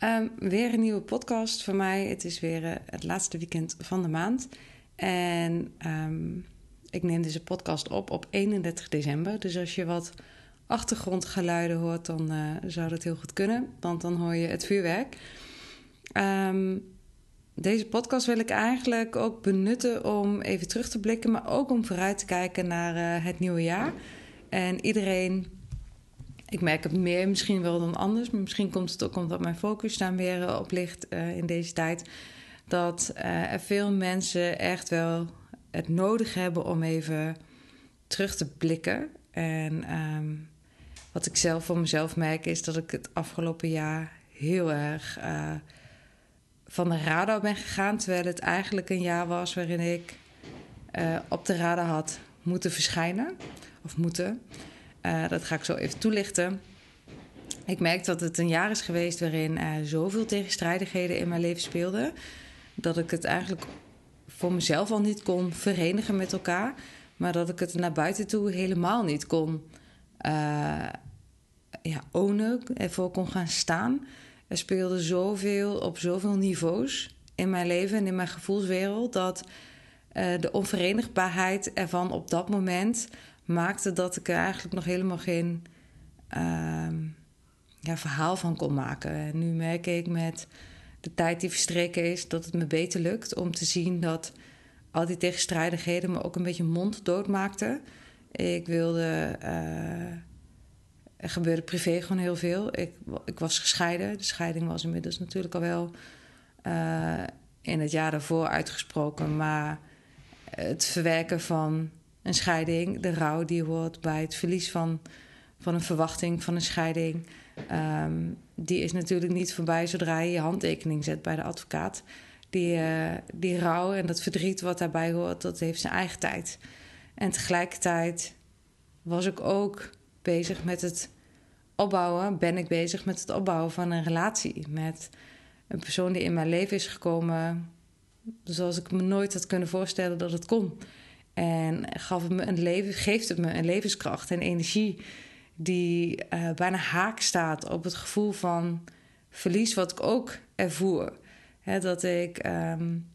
Ehm, weer een nieuwe podcast voor mij. Het is weer eh, het laatste weekend van de maand. En ehm, ik neem deze podcast op op 31 december. Dus als je wat achtergrondgeluiden hoort, dan eh, zou dat heel goed kunnen. Want dan hoor je het vuurwerk. Ehm, deze podcast wil ik eigenlijk ook benutten om even terug te blikken, maar ook om vooruit te kijken naar eh, het nieuwe jaar. En iedereen, ik merk het meer misschien wel dan anders, maar misschien komt het ook omdat mijn focus daar meer eh, op ligt uh, in deze tijd. Dat uh, er veel mensen echt wel het nodig hebben om even terug te blikken. En um, wat ik zelf voor mezelf merk is dat ik het afgelopen jaar heel erg van de radar ben gegaan. Terwijl het eigenlijk een jaar was waarin ik op de radar had moeten verschijnen. Of moeten. Uh, dat ga ik zo even toelichten. Ik merk dat het een jaar is geweest waarin er zoveel tegenstrijdigheden in mijn leven speelden. Dat ik het eigenlijk voor mezelf al niet kon verenigen met elkaar. Maar dat ik het naar buiten toe helemaal niet kon uh, ja, ownen. Ervoor kon gaan staan. Er speelde zoveel op zoveel niveaus in mijn leven en in mijn gevoelswereld dat de onverenigbaarheid ervan op dat moment maakte dat ik er eigenlijk nog helemaal geen uh, ja, verhaal van kon maken. En nu merk ik met de tijd die verstreken is dat het me beter lukt om te zien dat al die tegenstrijdigheden me ook een beetje monddood maakten. Ik wilde. Uh, er gebeurde privé gewoon heel veel. Ik, ik was gescheiden. De scheiding was inmiddels natuurlijk al wel uh, in het jaar daarvoor uitgesproken. Maar het verwerken van een scheiding, de rouw die hoort bij het verlies van, van een verwachting van een scheiding, um, die is natuurlijk niet voorbij zodra je je handtekening zet bij de advocaat. Die, uh, die rouw en dat verdriet wat daarbij hoort, dat heeft zijn eigen tijd. En tegelijkertijd was ik ook bezig met het opbouwen, ben ik bezig met het opbouwen van een relatie. Met een persoon die in mijn leven is gekomen zoals ik me nooit had kunnen voorstellen dat het kon. En gaf het me een leven, geeft het me een levenskracht en energie die uh, bijna haak staat op het gevoel van verlies wat ik ook ervoer. He, dat ik um,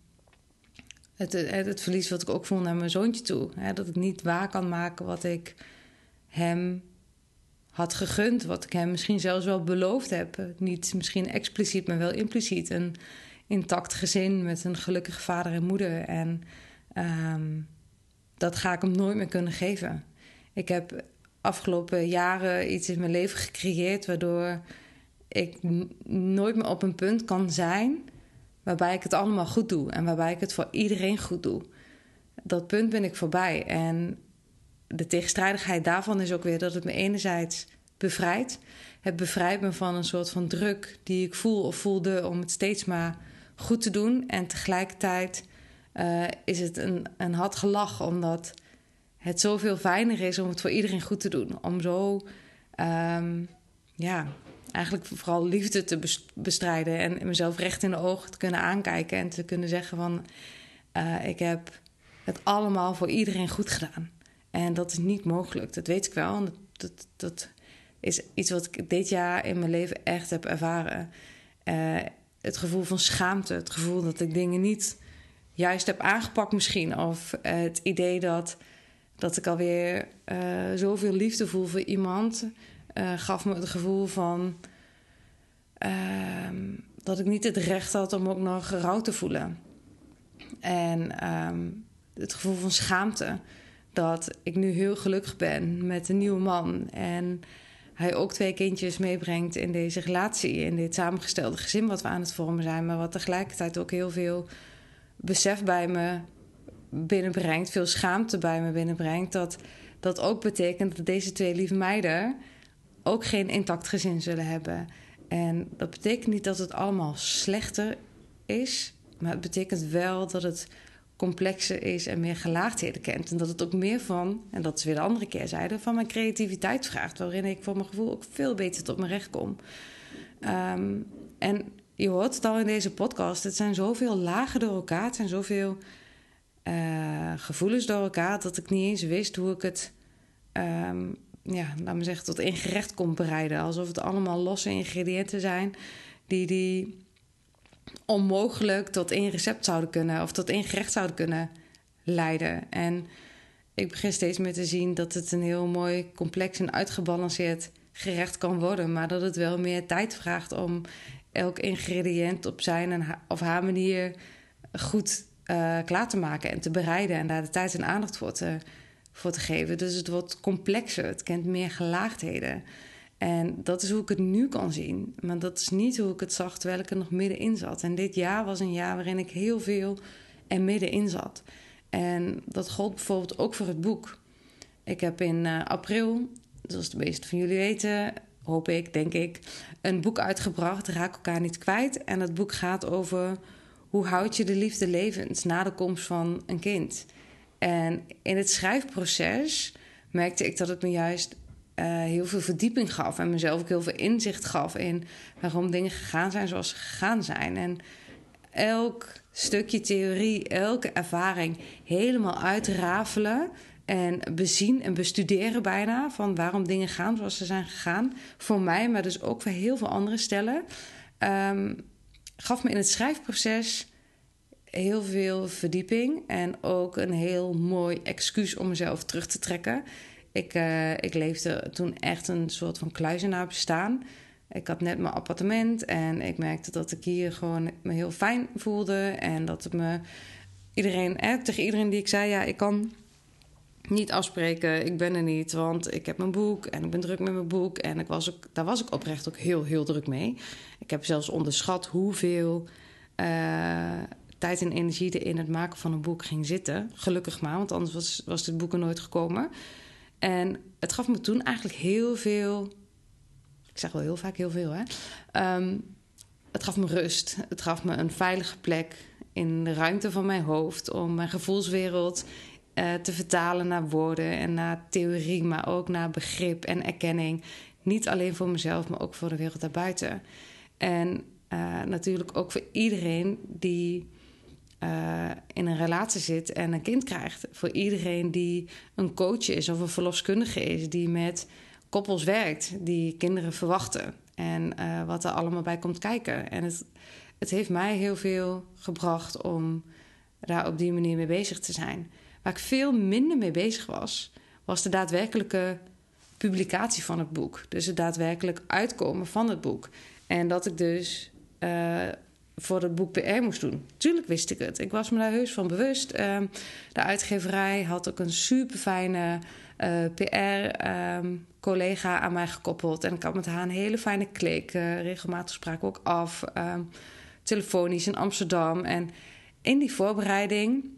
het, het, het, verlies wat ik ook voel naar mijn zoontje toe. Dat ik niet waar kan maken wat ik hem had gegund. Wat ik hem misschien zelfs wel beloofd heb. Niet misschien expliciet, maar wel impliciet. Een intact gezin met een gelukkige vader en moeder. En um, dat ga ik hem nooit meer kunnen geven. Ik heb afgelopen jaren iets in mijn leven gecreëerd waardoor ik nooit meer op een punt kan zijn waarbij ik het allemaal goed doe en waarbij ik het voor iedereen goed doe. Dat punt ben ik voorbij. En de tegenstrijdigheid daarvan is ook weer dat het me enerzijds bevrijdt. Het bevrijdt me van een soort van druk die ik voel of voelde om het steeds maar goed te doen. En tegelijkertijd uh, is het een, een hard gelach, omdat het zoveel fijner is om het voor iedereen goed te doen. Om zo, um, ja, eigenlijk vooral liefde te bestrijden en mezelf recht in de ogen te kunnen aankijken en te kunnen zeggen van, uh, ik heb het allemaal voor iedereen goed gedaan. En dat is niet mogelijk, dat weet ik wel. Dat, dat, is iets wat ik dit jaar in mijn leven echt heb ervaren. Uh, het gevoel van schaamte, het gevoel dat ik dingen niet juist heb aangepakt misschien. Of het idee dat, dat ik alweer uh, zoveel liefde voel voor iemand... uh, gaf me het gevoel van ehm, dat ik niet het recht had om ook nog rouw te voelen. En ehm, het gevoel van schaamte dat ik nu heel gelukkig ben met een nieuwe man. En hij ook twee kindjes meebrengt in deze relatie, in dit samengestelde gezin wat we aan het vormen zijn. Maar wat tegelijkertijd ook heel veel besef bij me binnenbrengt, veel schaamte bij me binnenbrengt. Dat dat ook betekent dat deze twee lieve meiden ook geen intact gezin zullen hebben. En dat betekent niet dat het allemaal slechter is, maar het betekent wel dat het complexer is en meer gelaagdheden kent. En dat het ook meer van, en dat is weer de andere keerzijde, van mijn creativiteit vraagt. Waarin ik voor mijn gevoel ook veel beter tot mijn recht kom. Ehm, en je hoort het al in deze podcast. Het zijn zoveel lagen door elkaar. Het zijn zoveel uh, gevoelens door elkaar. Dat ik niet eens wist hoe ik het, um, ja, laat me zeggen, tot één gerecht kon bereiden. Alsof het allemaal losse ingrediënten zijn die, die onmogelijk tot één recept zouden kunnen of tot één gerecht zouden kunnen leiden. En ik begin steeds meer te zien dat het een heel mooi, complex en uitgebalanceerd gerecht kan worden, maar dat het wel meer tijd vraagt om elk ingrediënt op zijn en of haar manier goed uh, klaar te maken en te bereiden en daar de tijd en aandacht voor te, voor te geven. Dus het wordt complexer, het kent meer gelaagdheden. En dat is hoe ik het nu kan zien. Maar dat is niet hoe ik het zag terwijl ik er nog middenin zat. En dit jaar was een jaar waarin ik heel veel er middenin zat. En dat gold bijvoorbeeld ook voor het boek. Ik heb in uh, april, zoals de meesten van jullie weten, hoop ik, denk ik, een boek uitgebracht. Raak elkaar niet kwijt. En dat boek gaat over hoe houd je de liefde levend na de komst van een kind. En in het schrijfproces merkte ik dat het me juist uh, heel veel verdieping gaf. En mezelf ook heel veel inzicht gaf in waarom dingen gegaan zijn zoals ze gegaan zijn. En elk stukje theorie, elke ervaring helemaal uitrafelen. En bezien en bestuderen bijna van waarom dingen gaan zoals ze zijn gegaan. Voor mij, maar dus ook voor heel veel andere stellen. Um, gaf me in het schrijfproces heel veel verdieping. En ook een heel mooi excuus om mezelf terug te trekken. Ik, uh, ik leefde toen echt een soort van kluizenaar bestaan. Ik had net mijn appartement en ik merkte dat ik hier gewoon me heel fijn voelde. En dat het me iedereen, eh, tegen iedereen die ik zei, ja, ik kan niet afspreken, ik ben er niet, want ik heb mijn boek en ik ben druk met mijn boek. En ik was ook, daar was ik oprecht ook heel, heel druk mee. Ik heb zelfs onderschat hoeveel uh, tijd en energie er in het maken van een boek ging zitten. Gelukkig maar, want anders was, was dit boek er nooit gekomen. En het gaf me toen eigenlijk heel veel. Ik zeg wel heel vaak heel veel, hè? Um, het gaf me rust. Het gaf me een veilige plek in de ruimte van mijn hoofd om mijn gevoelswereld uh, te vertalen naar woorden en naar theorie, maar ook naar begrip en erkenning. Niet alleen voor mezelf, maar ook voor de wereld daarbuiten. En uh, natuurlijk ook voor iedereen die uh, in een relatie zit en een kind krijgt. Voor iedereen die een coach is of een verloskundige is, die met koppels werkt, die kinderen verwachten. En wat er allemaal bij komt kijken. En het, het heeft mij heel veel gebracht om daar op die manier mee bezig te zijn. Waar ik veel minder mee bezig was, was de daadwerkelijke publicatie van het boek. Dus het daadwerkelijk uitkomen van het boek. En dat ik dus uh, voor het boek PR moest doen. Tuurlijk wist ik het. Ik was me daar heus van bewust. Uh, de uitgeverij had ook een super fijne uh, PR-collega um, aan mij gekoppeld. En ik had met haar een hele fijne klik. Uh, regelmatig spraken we ook af. Um, telefonisch in Amsterdam. En in die voorbereiding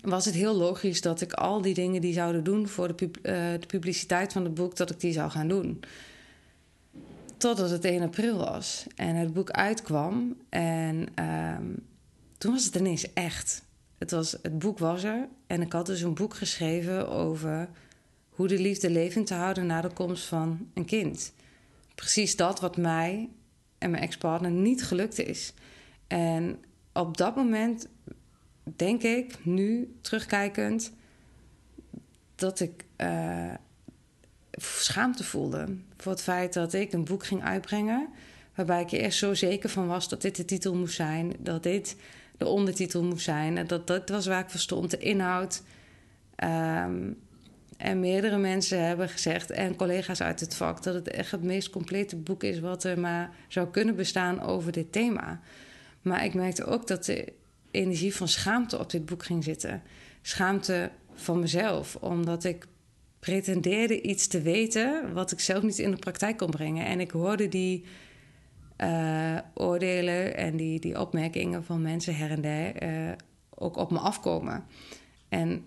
was het heel logisch dat ik al die dingen die zouden doen voor de, pub de publiciteit van het boek, dat ik die zou gaan doen. Totdat het 1 april was en het boek uitkwam. En um, toen was het ineens echt. Het, was, het boek was er. En ik had dus een boek geschreven over hoe de liefde levend te houden na de komst van een kind. Precies dat wat mij en mijn ex-partner niet gelukt is. En op dat moment denk ik, nu terugkijkend, dat ik uh, schaamte voelde voor het feit dat ik een boek ging uitbrengen. Waarbij ik er zo zeker van was dat dit de titel moest zijn, dat dit de ondertitel moest zijn. En dat dat was waar ik voor stond, de inhoud. Um, en meerdere mensen hebben gezegd, en collega's uit het vak, dat het echt het meest complete boek is wat er maar zou kunnen bestaan over dit thema. Maar ik merkte ook dat energie van schaamte op dit boek ging zitten. Schaamte van mezelf, omdat ik pretendeerde iets te weten wat ik zelf niet in de praktijk kon brengen. En ik hoorde die uh, oordelen en die, die opmerkingen van mensen her en der uh, ook op me afkomen. En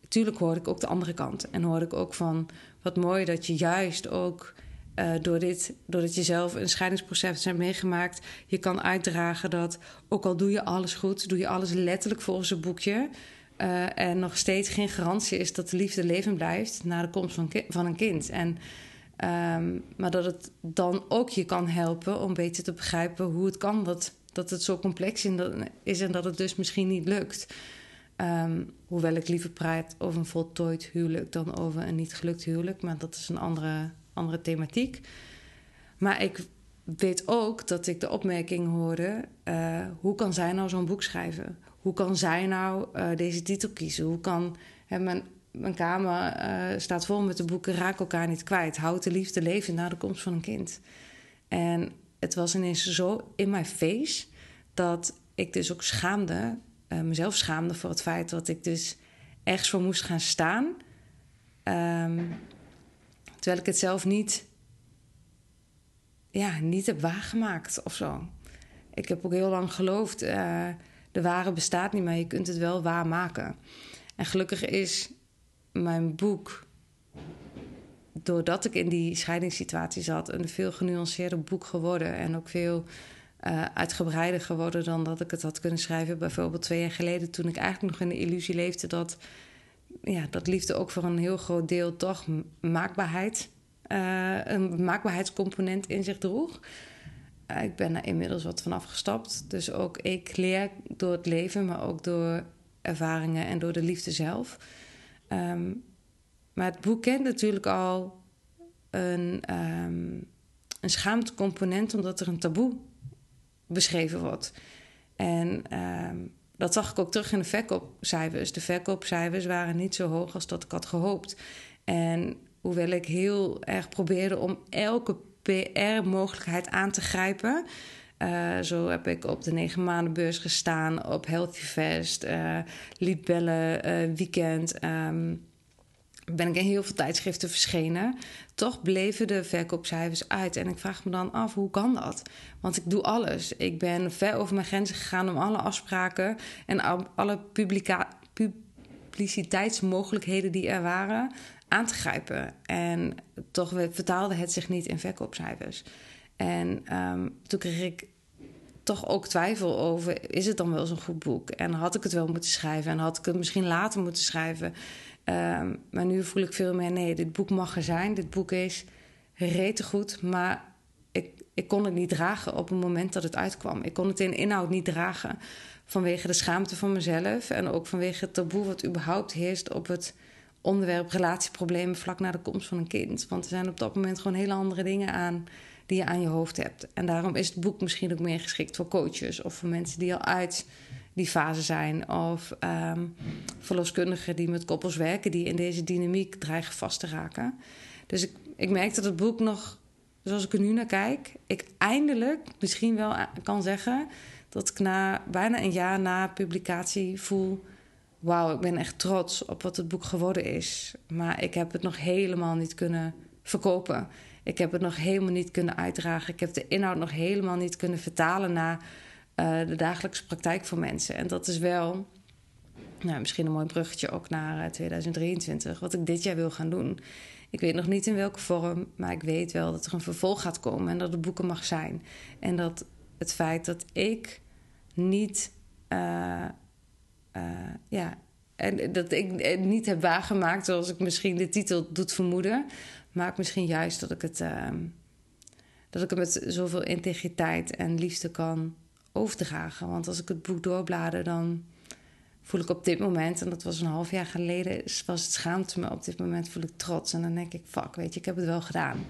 natuurlijk hoorde ik ook de andere kant. En hoorde ik ook van wat mooi dat je juist ook uh, door dit, doordat je zelf een scheidingsproces hebt meegemaakt, je kan uitdragen dat ook al doe je alles goed, doe je alles letterlijk volgens het boekje. Uh, en nog steeds geen garantie is dat de liefde leven blijft na de komst van, van een kind. En Um, maar dat het dan ook je kan helpen om beter te begrijpen hoe het kan dat, dat het zo complex is en dat het dus misschien niet lukt. Um, hoewel ik liever praat over een voltooid huwelijk dan over een niet gelukt huwelijk, maar dat is een andere, andere thematiek. Maar ik weet ook dat ik de opmerking hoorde: uh, hoe kan zij nou zo'n boek schrijven? Hoe kan zij nou uh, deze titel kiezen? Hoe kan hè, mijn mijn kamer uh, staat vol met de boeken Raak elkaar niet kwijt. Houd de liefde leven na de komst van een kind. En het was ineens zo in mijn face dat ik dus ook schaamde, mezelf schaamde voor het feit dat ik dus ergens voor moest gaan staan. Um, terwijl ik het zelf niet, ja, niet heb waargemaakt of zo. Ik heb ook heel lang geloofd, uh, de ware bestaat niet, maar je kunt het wel waarmaken. En gelukkig is mijn boek, doordat ik in die scheidingssituatie zat, een veel genuanceerder boek geworden. En ook veel uh, uitgebreider geworden dan dat ik het had kunnen schrijven. Bijvoorbeeld twee jaar geleden, toen ik eigenlijk nog in de illusie leefde dat, ja, dat liefde ook voor een heel groot deel toch maakbaarheid, uh, een maakbaarheidscomponent in zich droeg. Uh, ik ben er inmiddels wat van afgestapt. Dus ook ik leer door het leven, maar ook door ervaringen en door de liefde zelf. Um, maar het boek kent natuurlijk al een, um, een schaamtecomponent, omdat er een taboe beschreven wordt. En um, dat zag ik ook terug in de verkoopcijfers. De verkoopcijfers waren niet zo hoog als dat ik had gehoopt. En hoewel ik heel erg probeerde om elke PR-mogelijkheid aan te grijpen. Uh, zo heb ik op de negen maanden beurs gestaan, op Healthy Fest, uh, liet bellen, uh, weekend. Um, ben ik in heel veel tijdschriften verschenen. Toch bleven de verkoopcijfers uit. En ik vraag me dan af, hoe kan dat? Want ik doe alles. Ik ben ver over mijn grenzen gegaan om alle afspraken en alle publiciteitsmogelijkheden die er waren aan te grijpen. En toch vertaalde het zich niet in verkoopcijfers. En um, toen kreeg ik toch ook twijfel over: is het dan wel zo'n goed boek? En had ik het wel moeten schrijven? En had ik het misschien later moeten schrijven? Um, maar nu voel ik veel meer: nee, dit boek mag er zijn. Dit boek is rete goed, maar ik, ik kon het niet dragen op het moment dat het uitkwam. Ik kon het in inhoud niet dragen vanwege de schaamte van mezelf en ook vanwege het taboe wat überhaupt heerst op het onderwerp relatieproblemen vlak na de komst van een kind. Want er zijn op dat moment gewoon hele andere dingen aan die je aan je hoofd hebt. En daarom is het boek misschien ook meer geschikt voor coaches of voor mensen die al uit die fase zijn. Of um, verloskundigen die met koppels werken, die in deze dynamiek dreigen vast te raken. Dus ik, ik merk dat het boek nog, zoals ik er nu naar kijk, ik eindelijk misschien wel kan zeggen dat ik na bijna een jaar na publicatie voel. Wauw, ik ben echt trots op wat het boek geworden is. Maar ik heb het nog helemaal niet kunnen verkopen. Ik heb het nog helemaal niet kunnen uitdragen. Ik heb de inhoud nog helemaal niet kunnen vertalen naar de dagelijkse praktijk voor mensen. En dat is wel nou, misschien een mooi bruggetje ook naar 2023, eh, wat ik dit jaar wil gaan doen. Ik weet nog niet in welke vorm, maar ik weet wel dat er een vervolg gaat komen en dat het boeken mag zijn. En dat het feit dat ik niet, uh, ja, en dat ik niet heb waargemaakt zoals ik misschien de titel doet vermoeden, maakt misschien juist dat ik het, dat ik het met zoveel integriteit en liefde kan overdragen. Want als ik het boek doorblader, dan voel ik op dit moment, en dat was een half jaar geleden, was het schaamte me. Op dit moment voel ik trots. En dan denk ik, fuck, weet je, ik heb het wel gedaan.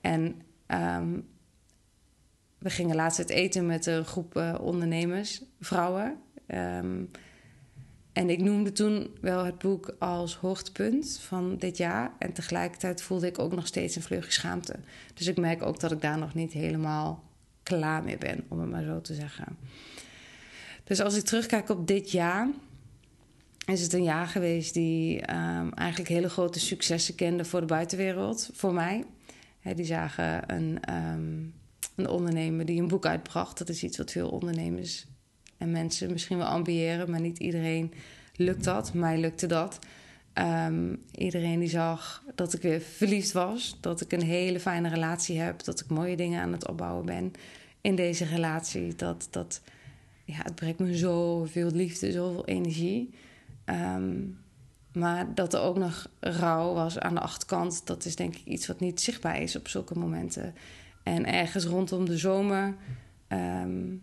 En um, we gingen laatst het eten met een groep uh, ondernemers, vrouwen. Um, en ik noemde toen wel het boek als hoogtepunt van dit jaar. En tegelijkertijd voelde ik ook nog steeds een vleugje schaamte. Dus ik merk ook dat ik daar nog niet helemaal klaar mee ben, om het maar zo te zeggen. Dus als ik terugkijk op dit jaar, is het een jaar geweest die um, eigenlijk hele grote successen kende voor de buitenwereld, voor mij. die zagen een, ehm, een ondernemer die een boek uitbracht. Dat is iets wat veel ondernemers en mensen misschien wel ambiëren, maar niet iedereen lukt dat. Mij lukte dat. Um, iedereen die zag dat ik weer verliefd was, dat ik een hele fijne relatie heb, dat ik mooie dingen aan het opbouwen ben in deze relatie. Dat, dat ja, het brengt me zoveel liefde, zoveel energie. Um, maar dat er ook nog rouw was aan de achterkant, dat is denk ik iets wat niet zichtbaar is op zulke momenten. En ergens rondom de zomer um,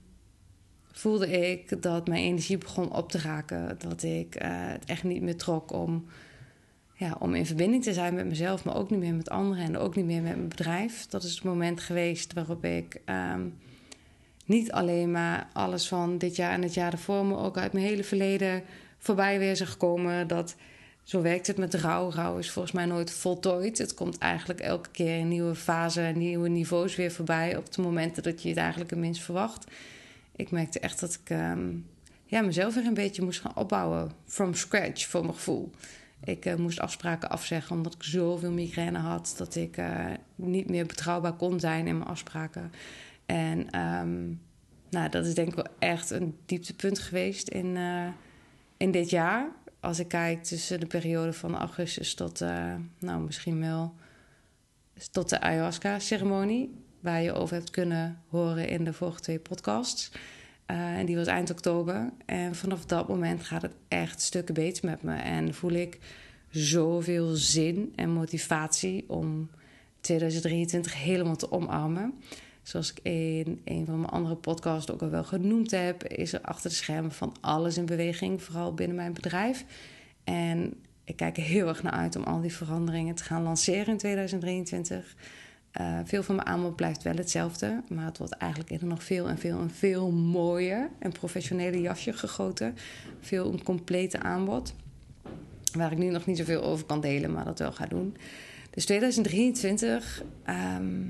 voelde ik dat mijn energie begon op te raken. Dat ik uh, het echt niet meer trok om, ja, om in verbinding te zijn met mezelf, maar ook niet meer met anderen en ook niet meer met mijn bedrijf. Dat is het moment geweest waarop ik um, niet alleen maar alles van dit jaar en het jaar ervoor, maar ook uit mijn hele verleden voorbij weer zag komen. Dat zo werkt het met rouw. Rouw is volgens mij nooit voltooid. Het komt eigenlijk elke keer in nieuwe fasen, nieuwe niveaus weer voorbij op de momenten dat je het eigenlijk het minst verwacht ik merkte echt dat ik ehm, ja, mezelf weer een beetje moest gaan opbouwen. From scratch, voor mijn gevoel. Ik uh, moest afspraken afzeggen omdat ik zoveel migraine had. Dat ik uh, niet meer betrouwbaar kon zijn in mijn afspraken. En um, nou, dat is denk ik wel echt een dieptepunt geweest in, uh, in dit jaar. Als ik kijk tussen de periode van augustus tot, nou misschien wel, tot de ayahuasca-ceremonie waar je over hebt kunnen horen in de vorige twee podcasts. Uh, en die was eind oktober. En vanaf dat moment gaat het echt stukken beter met me. En voel ik zoveel zin en motivatie om 2023 helemaal te omarmen. Zoals ik in een van mijn andere podcasts ook al wel genoemd heb, is er achter de schermen van alles in beweging, vooral binnen mijn bedrijf. En ik kijk er heel erg naar uit om al die veranderingen te gaan lanceren in 2023. Uh, veel van mijn aanbod blijft wel hetzelfde, maar het wordt eigenlijk in nog veel en veel en veel mooier en professionele jasje gegoten. Veel een complete aanbod, waar ik nu nog niet zoveel over kan delen, maar dat wel ga doen. Dus 2023, um, ehm,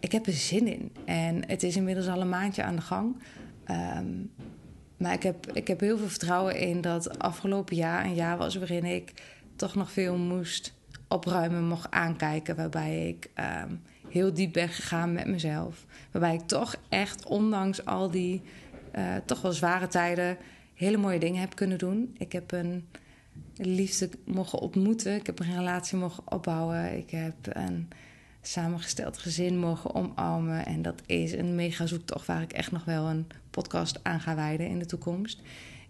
ik heb er zin in. En het is inmiddels al een maandje aan de gang. Um, maar ik heb, ik heb heel veel vertrouwen in dat afgelopen jaar een jaar was waarin ik toch nog veel moest opruimen mocht aankijken. Waarbij ik ehm, heel diep ben gegaan met mezelf. Waarbij ik toch echt, ondanks al die uh, toch wel zware tijden, hele mooie dingen heb kunnen doen. Ik heb een liefde mogen ontmoeten. Ik heb een relatie mogen opbouwen. Ik heb een samengesteld gezin mogen omarmen. En dat is een mega zoektocht waar ik echt nog wel een podcast aan ga wijden in de toekomst.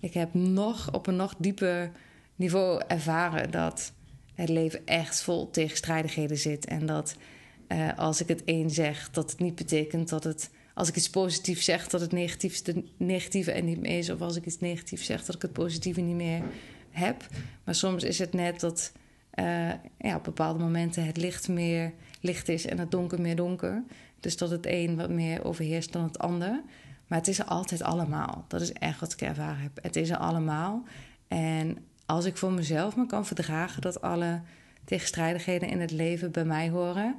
Ik heb nog op een nog dieper niveau ervaren dat het leven echt vol tegenstrijdigheden zit. En dat uh, als ik het één zeg, dat het niet betekent dat het. Als ik iets positiefs zeg, dat het negatiefste negatieve en niet meer is. Of als ik iets negatiefs zeg, dat ik het positieve niet meer heb. Maar soms is het net dat uh, ja, op bepaalde momenten het licht meer licht is en het donker meer donker. Dus dat het een wat meer overheerst dan het ander. Maar het is er altijd allemaal. Dat is echt wat ik ervaren heb. Het is er allemaal. En als ik voor mezelf me kan verdragen dat alle tegenstrijdigheden in het leven bij mij horen,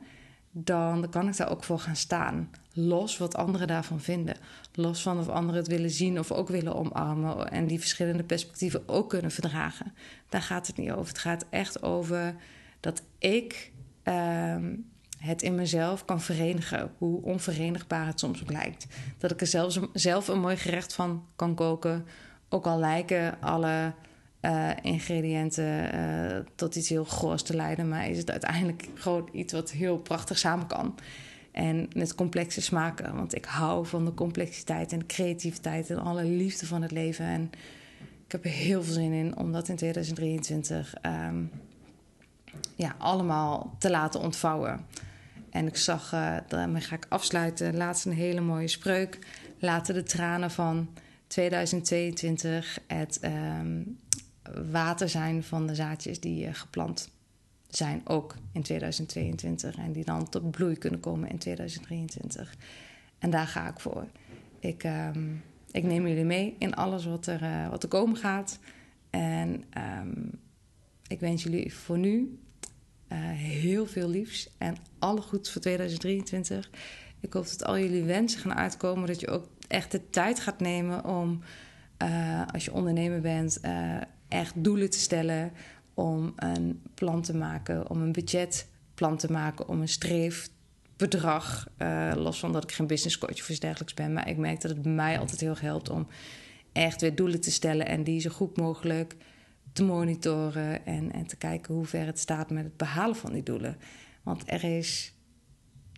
dan kan ik daar ook voor gaan staan. Los wat anderen daarvan vinden. Los van of anderen het willen zien of ook willen omarmen. En die verschillende perspectieven ook kunnen verdragen. Daar gaat het niet over. Het gaat echt over dat ik ehm, het in mezelf kan verenigen. Hoe onverenigbaar het soms ook lijkt. Dat ik er zelfs, zelf een mooi gerecht van kan koken. Ook al lijken alle uh, ingrediënten uh, tot iets heel goors te leiden. Maar is het uiteindelijk gewoon iets wat heel prachtig samen kan. En met complexe smaken. Want ik hou van de complexiteit en de creativiteit en alle liefde van het leven. En ik heb er heel veel zin in om dat in 2023 um, ehm, ja, allemaal te laten ontvouwen. En ik zag, uh, daarmee ga ik afsluiten, laatst een hele mooie spreuk. Laten de tranen van 2022 het water zijn van de zaadjes die uh, geplant zijn, ook in 2022. En die dan tot bloei kunnen komen in 2023. En daar ga ik voor. Ik, um, ik neem jullie mee in alles wat er, uh, wat er komen gaat. En ehm, ik wens jullie voor nu uh, heel veel liefs en alle goeds voor 2023. Ik hoop dat al jullie wensen gaan uitkomen. Dat je ook echt de tijd gaat nemen om, als je ondernemer bent, echt doelen te stellen. Om een plan te maken, om een budgetplan te maken, om een streefbedrag. los van dat ik geen business coach of iets dergelijks ben. Maar ik merk dat het mij altijd heel erg helpt om echt weer doelen te stellen en die zo goed mogelijk te monitoren en, en te kijken hoe ver het staat met het behalen van die doelen. Want er is,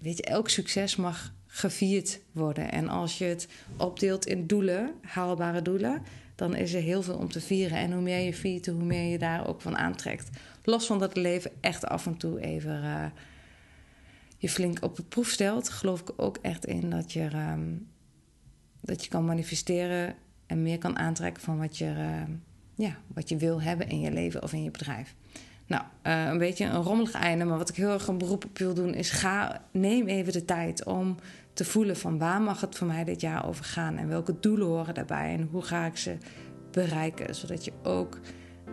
weet je, elk succes mag gevierd worden. En als je het opdeelt in doelen, haalbare doelen, dan is er heel veel om te vieren. En hoe meer je viert, hoe meer je daar ook van aantrekt. Los van dat het leven echt af en toe even uh, je flink op de proef stelt, geloof ik ook echt in dat je, um, dat je kan manifesteren en meer kan aantrekken van wat je. Uh, ja, wat je wil hebben in je leven of in je bedrijf. Nou, uh, een beetje een rommelig einde, maar wat ik heel erg een beroep op wil doen is: ga, neem even de tijd om te voelen van waar mag het voor mij dit jaar over gaan en welke doelen horen daarbij en hoe ga ik ze bereiken, zodat je ook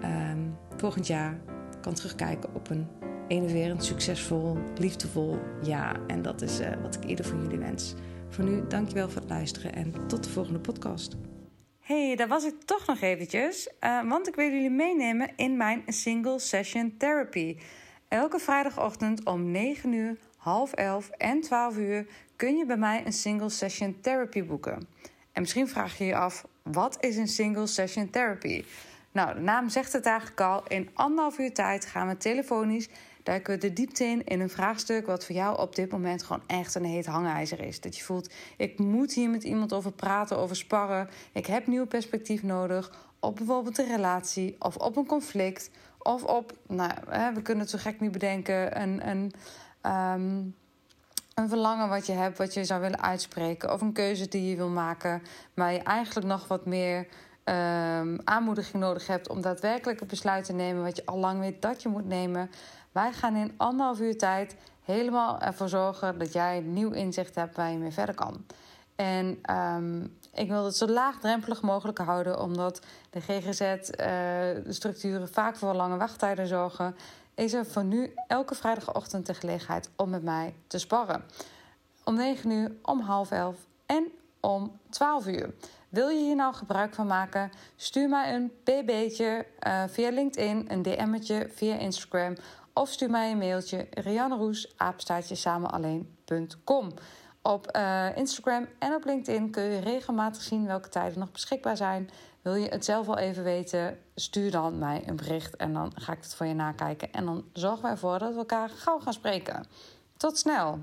um, volgend jaar kan terugkijken op een enerverend, succesvol, liefdevol jaar. En dat is uh, wat ik ieder van jullie wens. Voor nu, dankjewel voor het luisteren en tot de volgende podcast hey, daar was ik toch nog eventjes. Uh, want ik wil jullie meenemen in mijn single session therapy. Elke vrijdagochtend om 9 uur, half 11 en 12 uur kun je bij mij een single session therapy boeken. En misschien vraag je je af, wat is een single session therapy? Nou, de naam zegt het eigenlijk al. In anderhalf uur tijd gaan we telefonisch duiken we de diepte in in een vraagstuk wat voor jou op dit moment gewoon echt een heet hangijzer is. Dat je voelt, ik moet hier met iemand over praten, over sparren. Ik heb nieuw perspectief nodig op bijvoorbeeld een relatie of op een conflict. Of op, nou, we kunnen het zo gek niet bedenken, een, een, um, een verlangen wat je hebt, wat je zou willen uitspreken. Of een keuze die je wil maken, maar je eigenlijk nog wat meer um, aanmoediging nodig hebt om daadwerkelijk een besluit te nemen wat je al lang weet dat je moet nemen. Wij gaan in anderhalf uur tijd helemaal ervoor zorgen dat jij nieuw inzicht hebt waar je mee verder kan. En um, ik wil het zo laagdrempelig mogelijk houden, omdat de GGZ-structuren uh, vaak voor lange wachttijden zorgen. Is er voor nu elke vrijdagochtend de gelegenheid om met mij te sparren. Om 9 uur, om half 11 en om 12 uur. Wil je hier nou gebruik van maken? Stuur mij een pb'tje uh, via LinkedIn, een DM'tje via Instagram of stuur mij een mailtje Rianne samenalleen.com. Op uh, Instagram en op LinkedIn kun je regelmatig zien welke tijden nog beschikbaar zijn. Wil je het zelf al even weten? Stuur dan mij een bericht en dan ga ik het voor je nakijken. En dan zorgen wij ervoor dat we elkaar gauw gaan spreken. Tot snel!